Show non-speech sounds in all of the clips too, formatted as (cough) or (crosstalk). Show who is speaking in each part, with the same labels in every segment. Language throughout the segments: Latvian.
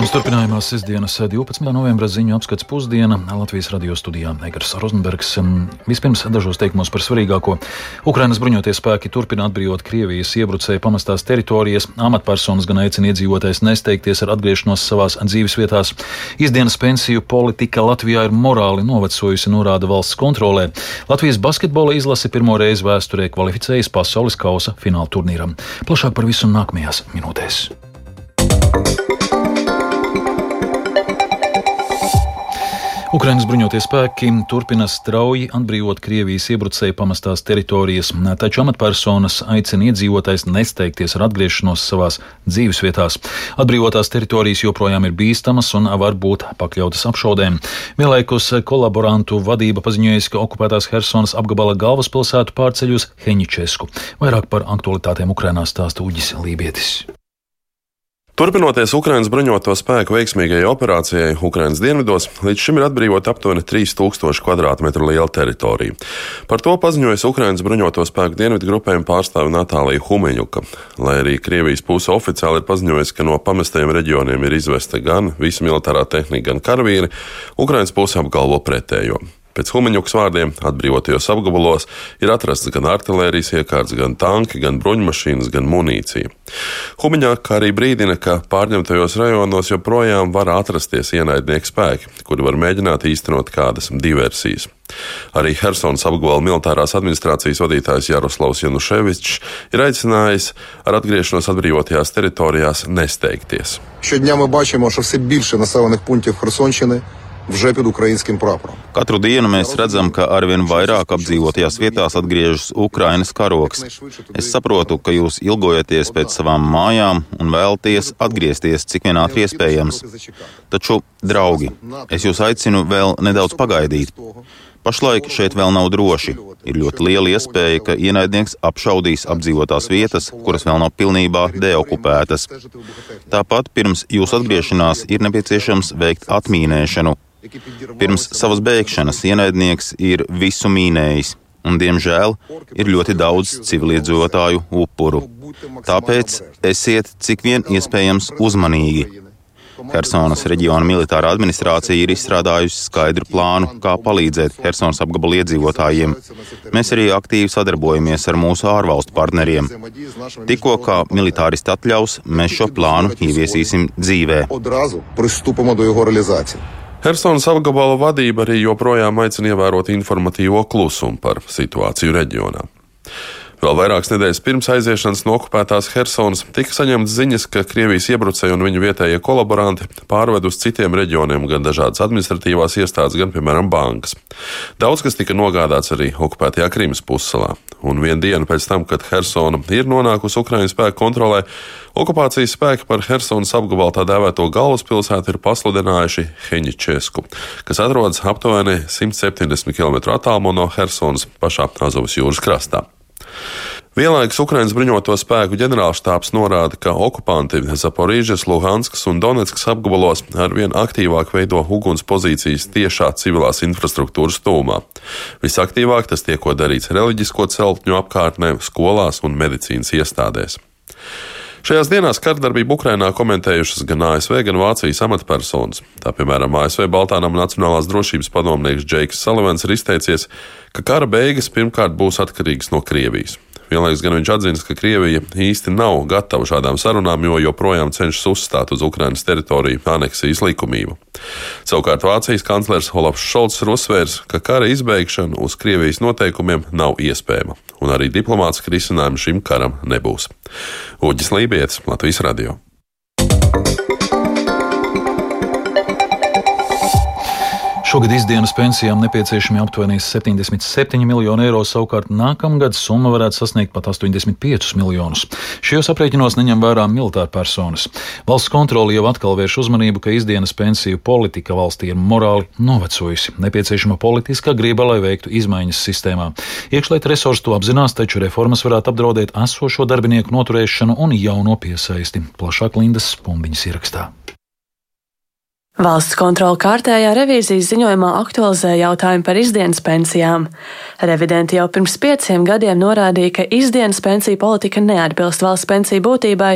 Speaker 1: Programmas turpinājumā sestdienas 12. novembra ziņu apskats pusdiena Latvijas radio studijā Egars Rozenbergs. Vispirms dažos teikumos par svarīgāko. Ukrainas bruņoties spēki turpina atbrīvot Krievijas iebrucēju pamestās teritorijas. Amatpersonas gan aicina iedzīvotājs nesteigties ar atgriešanos savās dzīves vietās. Izdienas pensiju politika Latvijā ir morāli novecojusi, norāda valsts kontrolē. Latvijas basketbola izlase pirmo reizi vēsturē kvalificējas pasaules kausa fināla turnīram. Plašāk par visu nākamajās minūtēs. Ukrainas bruņoties spēki turpina strauji atbrīvot Krievijas iebrucēju pamestās teritorijas, taču amatpersonas aicina iedzīvotājs nesteigties ar atgriešanos savās dzīvesvietās. Atbrīvotās teritorijas joprojām ir bīstamas un var būt pakļautas apšaudēm. Vienlaikus kolaborantu vadība paziņojusi, ka okupētās Helsonas apgabala galvaspilsētu pārceļ uz Heņičesku. Vairāk par aktualitātēm Ukrainā stāsta Uģis Lībietis.
Speaker 2: Turpinoties Ukraiņas bruņoto spēku veiksmīgajai operācijai Ukraiņas dienvidos, līdz šim ir atbrīvota aptuveni 3000 km2 liela teritorija. Par to paziņojas Ukraiņas bruņoto spēku dienvidu grupējuma pārstāve Natālija Humeņuka. Lai arī Krievijas puse oficiāli ir paziņojusi, ka no pamestajiem reģioniem ir izvesta gan visa militārā tehnika, gan karavīri, Ukraiņas puse apgalvo pretējo. Pēc Humaņuks vārdiem atbrīvotajos apgabalos ir atrasts gan artērijas iekārts, gan tanki, gan bruņmašīnas, gan munīcija. Humaņāk arī brīdina, ka pārņemtajos rajonos joprojām var atrasties ienaidnieku spēki, kuri var mēģināt īstenot kādas diversijas. Arī Helsinas apgabala militārās administrācijas vadītājs Jaroslavs Januševičs ir aicinājis ar atgriešanos atbrīvotajās teritorijās nesteigties.
Speaker 3: Šodien mēs redzam, ka ir bieži naselvenih punktiem Helsončinai вже під українським прапором.
Speaker 4: Katru dienu mēs redzam, ka arvien vairāk apdzīvotajās vietās atgriežas Ukrainas karoks. Es saprotu, ka jūs ilgojaties pēc savām mājām un vēlaties atgriezties cik vien ātri iespējams. Taču, draugi, es jūs aicinu vēl nedaudz pagaidīt. Pašlaik šeit vēl nav droši. Ir ļoti liela iespēja, ka ienaidnieks apšaudīs apdzīvotās vietas, kuras vēl nav pilnībā deokupētas. Tāpat pirms jūsu atgriešanās ir nepieciešams veikt atmīnēšanu. Pirms savas bēgšanas ienaidnieks ir visu mīnējis, un, diemžēl, ir ļoti daudz civiliedzīvotāju upuru. Tāpēc esiet cik vien iespējams uzmanīgi. Helsonas reģiona militārā administrācija ir izstrādājusi skaidru plānu, kā palīdzēt Helsonas apgabala iedzīvotājiem. Mēs arī aktīvi sadarbojamies ar mūsu ārvalstu partneriem. Tikko kā militāristi atļaus, mēs šo plānu ieviesīsim dzīvē.
Speaker 2: Helsonas apgabala vadība arī joprojām aicina ievērot informatīvo klusumu par situāciju reģionā. Vēl vairākas nedēļas pirms aiziešanas no okupētās Helsonas tika saņemts ziņas, ka Krievijas iebrucēji un viņu vietējie kolaboranti pārved uz citiem reģioniem gan dažādas administratīvās iestādes, gan, piemēram, bankas. Daudz kas tika nogādāts arī okupētajā Krimas pussalā. Un vienu dienu pēc tam, kad Helsona ir nonākusi Ukraiņas spēku kontrolē, okupācijas spēki par Helsonas apgabalu tā dēvēto galvaspilsētu ir pasludinājuši Heņičesku, kas atrodas aptuveni 170 km attālumā no Helsonas pašā Azovas jūras krastā. Vienlaikus Ukraiņas bruņoto spēku ģenerālštāps norāda, ka okupanti Zaporīžas, Luhanskas un Donetskas apgabalos arvien aktīvāk veido uguns pozīcijas tiešā civilās infrastruktūras tūmā. Visaktīvāk tas tiek darīts reliģisko celtņu apkārtnē, skolās un medicīnas iestādēs. Šajās dienās kardarbību Ukrainā komentējušas gan ASV, gan Vācijas amatpersonas. Tā piemēram, ASV Baltānam Nacionālās drošības padomnieks Džeiks Salivans ir izteicies, ka kara beigas pirmkārt būs atkarīgas no Krievijas. Vienlaikus gan viņš atzīst, ka Krievija īsti nav gatava šādām sarunām, jo joprojām cenšas uzstāt uz Ukrainas teritoriju aneksijas likumību. Savukārt Vācijas kanclers Olafs Šolts ir uzsvērs, ka kara izbeigšana uz Krievijas noteikumiem nav iespējama, un arī diplomātska risinājuma šim karam nebūs. Uģis Lībijams, Latvijas Radio.
Speaker 1: Šogad izdienas pensijām nepieciešami aptuveni 77 miljoni eiro, savukārt nākamgad summa varētu sasniegt pat 85 miljonus. Šajos aprēķinos neņem vērā militāra personas. Valsts kontrole jau atkal vērš uzmanību, ka izdienas pensiju politika valstī ir morāli novecojusi. Nepieciešama politiskā griba, lai veiktu izmaiņas sistēmā. Iekšlietu resursi to apzinās, taču reformas varētu apdraudēt esošo darbinieku noturēšanu un jauno piesaisti. Plašāk Lindas Pundiņas ierakstā.
Speaker 5: Valsts kontrola kārtējā revīzijas ziņojumā aktualizē jautājumu par izdienas pensijām. Revidenti jau pirms pieciem gadiem norādīja, ka izdienas pensiju politika neatbilst valsts pensiju būtībai,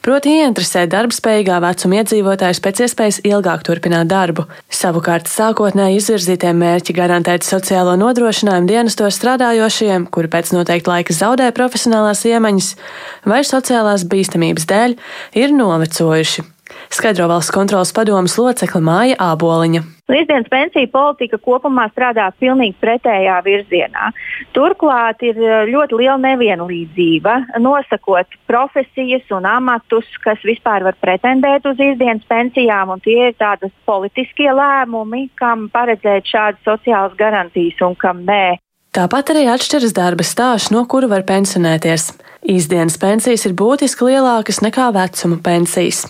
Speaker 5: proti ieinteresēt darbspējīgā vecuma iedzīvotājus pēc iespējas ilgāk turpināt darbu. Savukārt sākotnēji izvirzītie mērķi garantēt sociālo nodrošinājumu dienestos strādājošiem, kuri pēc noteikta laika zaudē profesionālās iemaņas vai sociālās bīstamības dēļ, ir novecojuši skaidro valsts kontrolas padomas locekla Māja Āboliņa.
Speaker 6: Līdzdienas pensiju politika kopumā strādā pilnīgi pretējā virzienā. Turklāt ir eh, ļoti liela nevienlīdzība nosakot profesijas un amatus, kas vispār var pretendēt uz izdienas pensijām, un tie ir tādas politiskie lēmumi, kam paredzēt šādas sociālas garantijas un kam nē.
Speaker 5: Tāpat arī atšķiras darba stāsts, no kura var pensionēties. Īsdienas pensijas ir būtiski lielākas nekā vecuma pensijas.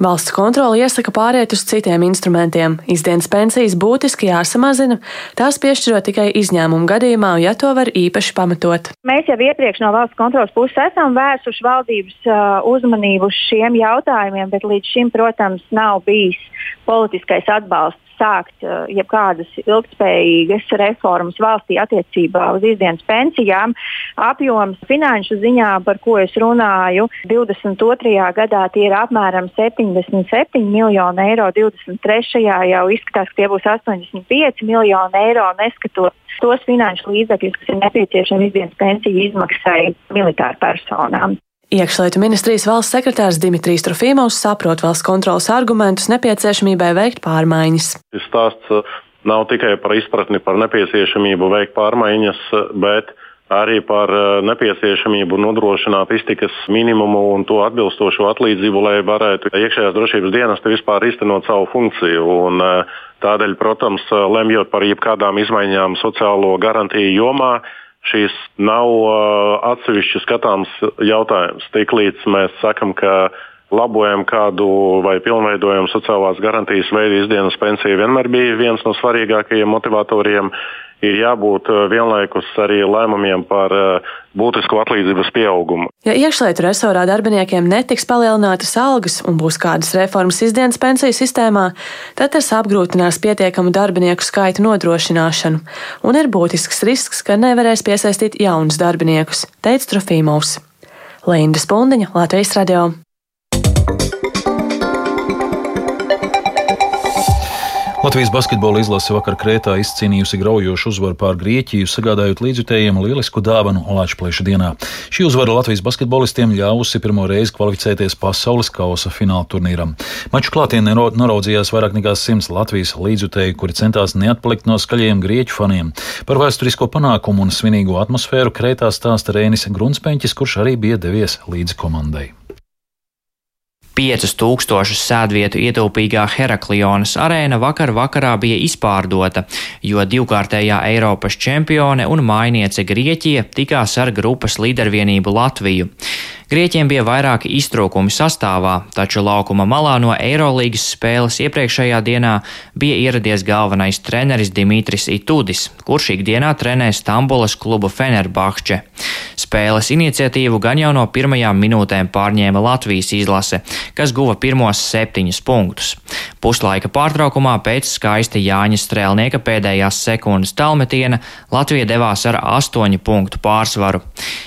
Speaker 5: Valsts kontrole iesaka pāriet uz citiem instrumentiem. Izdienas pensijas būtiski jāsamazina, tās piešķirot tikai izņēmumu gadījumā, ja to var īpaši pamatot.
Speaker 6: Mēs jau iepriekš no valsts kontrolas puses esam vērsuši valdības uh, uzmanību uz šiem jautājumiem, bet līdz šim, protams, nav bijis politiskais atbalsts sākt uh, jebkādas ilgspējīgas reformas valstī attiecībā uz izdienas pensijām. Apjoms finanšu ziņā, par ko es runāju, 22. gadā tie ir apmēram 77 miljoni eiro, 23. jau izskatās, ka tie būs 85 miljoni eiro, neskatot tos finanšu līdzekļus, kas ir nepieciešami izdienas pensiju izmaksai militāru personām.
Speaker 5: Iekšlietu ministrijas valsts sekretārs Dimitrijs Trofīmovs saprot valsts kontrolas argumentus nepieciešamībai veikt pārmaiņas.
Speaker 7: Šis stāsts uh, nav tikai par izpratni par nepieciešamību veikt pārmaiņas, uh, bet arī par uh, nepieciešamību nodrošināt iztikas minimumu un to atbilstošo atlīdzību, lai varētu iekšējās drošības dienesti vispār iztenot savu funkciju. Un, tādēļ, protams, lemjot par jebkādām izmaiņām sociālo garantiju jomā, šīs nav uh, atsevišķi skatāms jautājums. Tiklīdz mēs sakam, ka labojam kādu vai pilnveidojam sociālās garantijas veidu, izdienas pensija vienmēr bija viens no svarīgākajiem motivatoriem ir jābūt eh, vienlaikus arī lēmumiem par eh, būtisku atlīdzības pieaugumu.
Speaker 5: Ja iekšlietu resorā darbiniekiem netiks palielinātas algas un būs kādas reformas izdienas pensiju sistēmā, tad tas apgrūtinās pietiekamu darbinieku skaitu nodrošināšanu, un ir būtisks risks, ka nevarēs piesaistīt jaunus darbiniekus, teica Trofīmovs. Linda Spundiņa, Latvijas radio.
Speaker 1: Latvijas basketbola izlase vakar Krētā izcīnījusi graujošu uzvaru pār Grieķiju, sagādājot līdzjutējiem lielisku dāvanu Olāčplēša dienā. Šī uzvara Latvijas basketbolistiem ļāvusi pirmo reizi kvalificēties pasaules kausa fināla turnīram. Maču klātienē noraudzījās vairāk nekā simts Latvijas līdzjutēju, kuri centās neatpalikt no skaļiem grieķu faniem. Par vēsturisko panākumu un svinīgo atmosfēru Krētā stāsta Rēnis Grunspeņķis, kurš arī bija devies līdzi komandai.
Speaker 8: 5000 sēdvietu ietilpīgā Heraklionas arēna vakar vakarā bija izpārdota, jo divkārtējā Eiropas čempione un mainiece Grieķija tikās ar grupas līdervienību Latviju. Grieķiem bija vairāki iztrūkumi sastāvā, taču laukuma malā no Eirolandes spēles iepriekšējā dienā bija ieradies galvenais treneris Dimitris Itudis, kurš ikdienā trenē Stambulas klubu Fenerbahče. Spēles iniciatīvu gan jau no pirmajām minūtēm pārņēma Latvijas izlase, kas guva pirmos septiņus punktus. Puslaika pārtraukumā pēc skaisti Jāņa Strēlnieka pēdējās sekundes talmetiena Latvija devās ar astoņu punktu pārsvaru.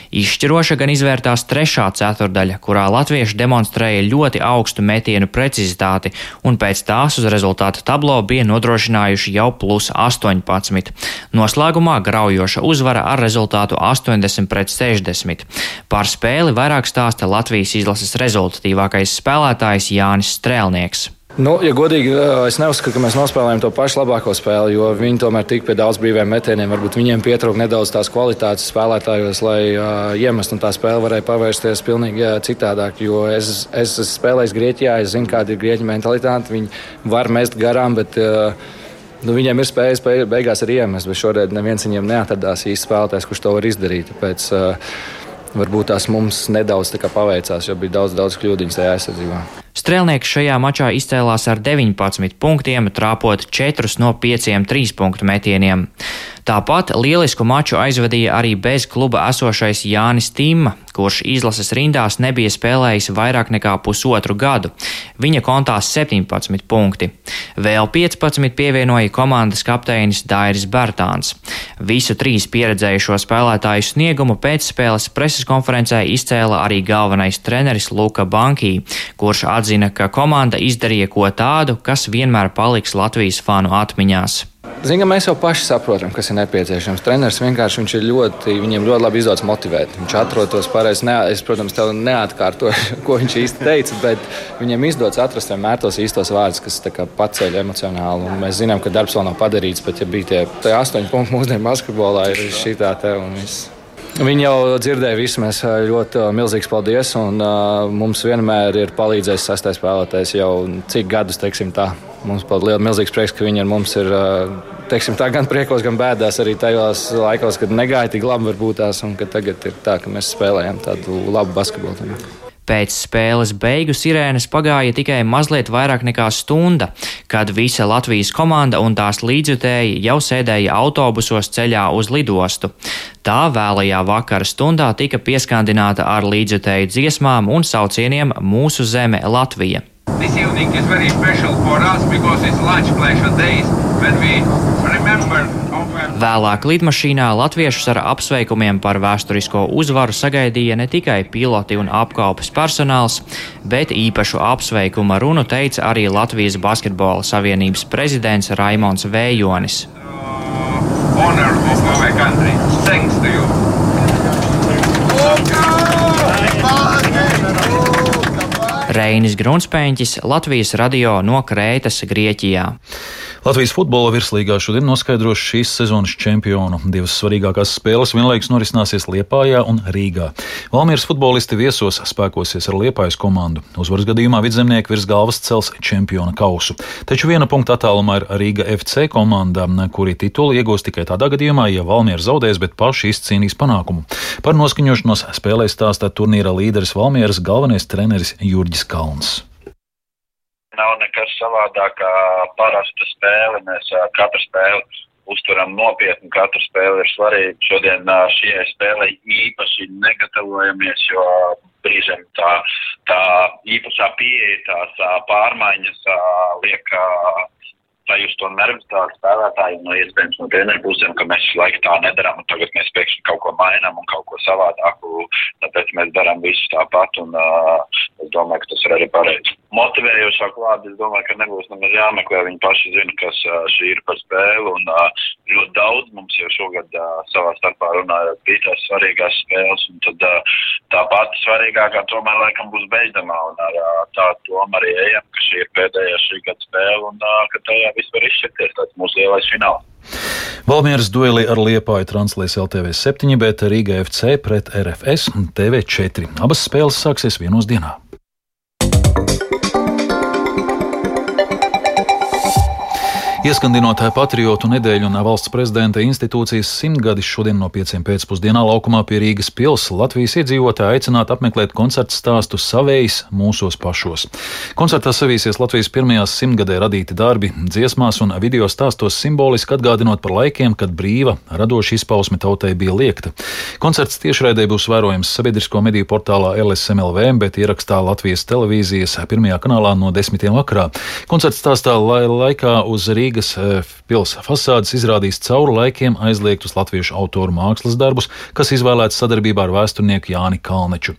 Speaker 8: Izšķiroša gan izvērtās trešā ceturdaļa, kurā latvieši demonstrēja ļoti augstu metienu precizitāti un pēc tās uz rezultātu tablo bija nodrošinājuši jau plus 18. Noslēgumā graujoša uzvara ar rezultātu 80 pret 60. Par spēli vairāk stāsta Latvijas izlases rezultatīvākais spēlētājs Jānis Strēlnieks.
Speaker 9: Nu, ja godīgi, es neuzskatu, ka mēs nospēlējām to pašu labāko spēli, jo viņi tomēr tik pie daudz brīviem metieniem. Varbūt viņiem pietrūka nedaudz tās kvalitātes spēlētājos, lai uh, iemestu un tā spēle varēja pavērsties pilnīgi jā, citādāk. Jo es, es esmu spēlējis Grieķijā, es zinu, kāda ir grieķu mentalitāte. Viņi var mest garām, bet uh, nu, viņiem ir spējas beigās arī iemest. Bet šoreiz neviens viņiem neatradās īsti spēlētājs, kurš to var izdarīt. Tāpēc, uh, Varbūt tās mums nedaudz paveicās, jo bija daudz, daudz kļūdiņu tajā aizsardzībā.
Speaker 8: Strēlnieks šajā mačā izcēlās ar 19 punktiem, trāpot 4 no 5 trīspunktu metieniem. Tāpat lielisku maču aizvadīja arī bez kluba esošais Jānis Tīma, kurš izlases rindās nebija spēlējis vairāk nekā pusotru gadu. Viņa kontā 17 punkti. Vēl 15 pievienoja komandas kapteinis Dairis Bērtāns. Visu trīs pieredzējušo spēlētāju sniegumu pēcspēles preses konferencē izcēla arī galvenais treneris Luka Bankī, kurš atzina, ka komanda izdarīja ko tādu, kas vienmēr paliks Latvijas fanu atmiņās.
Speaker 9: Zinām, mēs jau paši saprotam, kas ir nepieciešams. Treneris vienkārši ir ļoti, viņiem ļoti labi izdodas motivēt. Viņš atrod tos pareizos, es, protams, tev neatkārtoju, (laughs) ko viņš īsti teica, bet viņiem izdodas atrast vienmēr tos īstos vārdus, kas paceļ emocionāli. Un mēs zinām, ka darbs vēl nav padarīts, bet ja bija tie, tie astoņi punkti mūsdienu basketbolā, ir šī tā te un viss. Viņi jau dzirdēja visu, mēs ļoti milzīgs paldies. Un, uh, mums vienmēr ir palīdzējis sastais spēlētājs jau cik gadus, teiksim tā. Mums ir liels, milzīgs prieks, ka viņi ar mums ir teiksim, tā, gan priekos, gan bēdās. Arī tajos laikos, kad negāja tik labi, varbūt tās, un ka tagad ir tā, ka mēs spēlējam tādu labu basketbolu.
Speaker 8: Pēc spēles beigu sirēnas pagāja tikai mazliet vairāk nekā stunda, kad visa Latvijas komanda un tās līdzjutēji jau sēdēja autobusos ceļā uz lidostu. Tā vēlajā vakara stundā tika pieskandināta ar līdzjutēju dziesmām un saucieniem Mūsu zeme Latvija. This evening is very special for us because it's lunch pleasure days when we remember Vēlāk lidmašīnā latviešus ar apsveikumiem par vēsturisko uzvaru sagaidīja ne tikai piloti un apkalpes personāls, bet īpašu apsveikuma runu teica arī Latvijas Basketbola Savienības prezidents Raimons Vējonis. Honor of our country. Thanks to you. Reinis Grunspēņķis, Latvijas radio no Krētas, Grieķijā.
Speaker 1: Latvijas futbola virslīgā šodien noskaidros šīs sezonas čempionu. Divas svarīgākās spēles vienlaikus norisināsies Liepājā un Rīgā. Valmieras futbolisti viesos spēkosies ar Liepājas komandu. Uzvaras gadījumā vidzemnieki virs galvas cels čempiona kausu. Taču viena punkta attālumā ir Rīga FC komanda, kuri titulu iegūs tikai tādā gadījumā, ja Valmiera zaudēs, bet paši izcīnīs panākumu. Par noskaņošanos spēlē stāstā turnīra līderis Valmieras galvenais treneris Jurģis Kalns
Speaker 10: nav nekas savādāk kā parasta spēle. Mēs katru spēli uztveram nopietni, katra spēle ir svarīga. Šodien šajai spēlei īpaši negatavojamies, jo brīžiem tā, tā īpašā pieeja, tās pārmaiņas liek sajust to nervozitāti spēlētājiem, no iespējams no treneru pusēm, ka mēs visu laiku tā nedarām, un tagad mēs pēkšņi kaut ko mainām un kaut ko savādāku, tāpēc mēs darām visu tāpat, un uh, es domāju, ka tas ir arī pareizi. Motivējošāk vārdi, es domāju, ka nebūs nemaz jāmeklē, viņi paši zina, kas uh, šī ir par spēli, un uh, ļoti daudz mums jau šogad uh, savā starpā runājot bija tās svarīgās spēles, un tad uh, tā pati svarīgākā tomēr laikam būs beidzamā, un ar uh, tādu domu arī ejam, ka šī ir pēdējā šī gada spēle, un uh, ka tajā viss var izšķirties. Tas mūsu lielais fināls.
Speaker 1: Valmieras dueli ar Liepāju translēs LTV 7, bet Rīga FC pret RFS un TV4. Abas spēles sāksies vienos dienā. Ieskandinot patriotu nedēļu un valsts prezidenta institūcijas simtgadis šodien no pieciem pēcpusdienā laukumā pie Rīgas pils Latvijas iedzīvotāji aicināti apmeklēt koncertu stāstu savējs mūsos pašos. Koncertā savīsies Latvijas pirmajās simtgadē radīti darbi, dziesmās un video stāstos simboliski atgādinot par laikiem, kad brīva, radoša izpausme tautai bija liekta. Koncerts tiešraidē būs vērojams sabiedrisko mediju portālā LSMLV, bet ierakstā Latvijas televīzijas pirmajā kanālā no desmitiem vakarā. Koncerts stāstā lai, laikā uz Rīgas Rīgas eh, pilsētas fasādes izrādīs cauri laikiem aizliegtus latviešu autoru mākslas darbus, kas izvēlēts sadarbībā ar vēsturnieku Jāni Kalneču.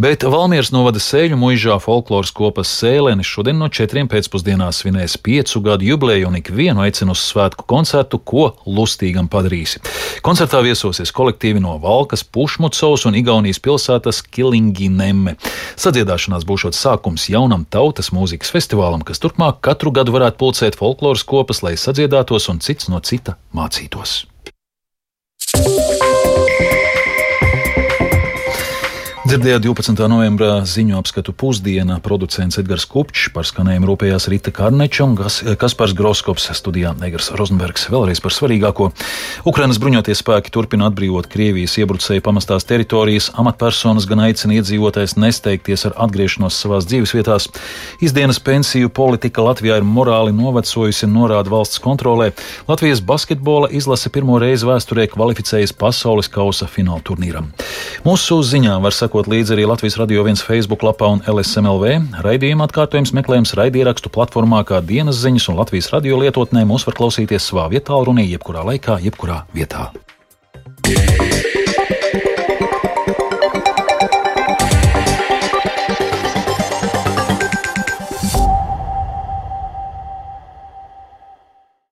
Speaker 1: Bet Valmieras novada sēļu muižā folkloras kopas sēlenis šodien no četriem pēcpusdienā svinēs piecu gadu jubileju un ikvienu aicinu uz svētku koncertu, ko lustīgam padarīsi. Koncertā viesosies kolektīvi no Valkas, Pušmucovs un Igaunijas pilsētas Kilinginemme. Sadziedāšanās būšot sākums jaunam tautas mūzikas festivālam, kas turpmāk katru gadu varētu pulcēt folkloras kopas kopas, lai sadziedātos un cits no cita mācītos. Dzirdējāt 12. novembra ziņu apskatu pusdienā producents Edgars Kupčs par skanējumu rūpējās Rita Karneča un Kaspars Groskops studijā Egars Rozenbergs. Vēlreiz par svarīgāko. Ukrainas bruņoties spēki turpina atbrīvot Krievijas iebrucēju pamestās teritorijas, amatpersonas gan aicina iedzīvotājs nesteigties ar atgriešanos savās dzīvesvietās. Izdienas pensiju politika Latvijā ir morāli novecojusi, norāda valsts kontrolē. Latvijas basketbola izlase pirmo reizi vēsturē kvalificējas pasaules kausa fināla turnīram. Mūsu ziņā var sakot, sekot līdzi arī Latvijas radio viens Facebook lapā un LSMLV. Raidījuma atkārtojums meklējams raidierakstu platformā kā dienas ziņas un Latvijas radio lietotnē. Mūs var klausīties savā vietā, runī jebkurā laikā, jebkurā vietā. Yeah.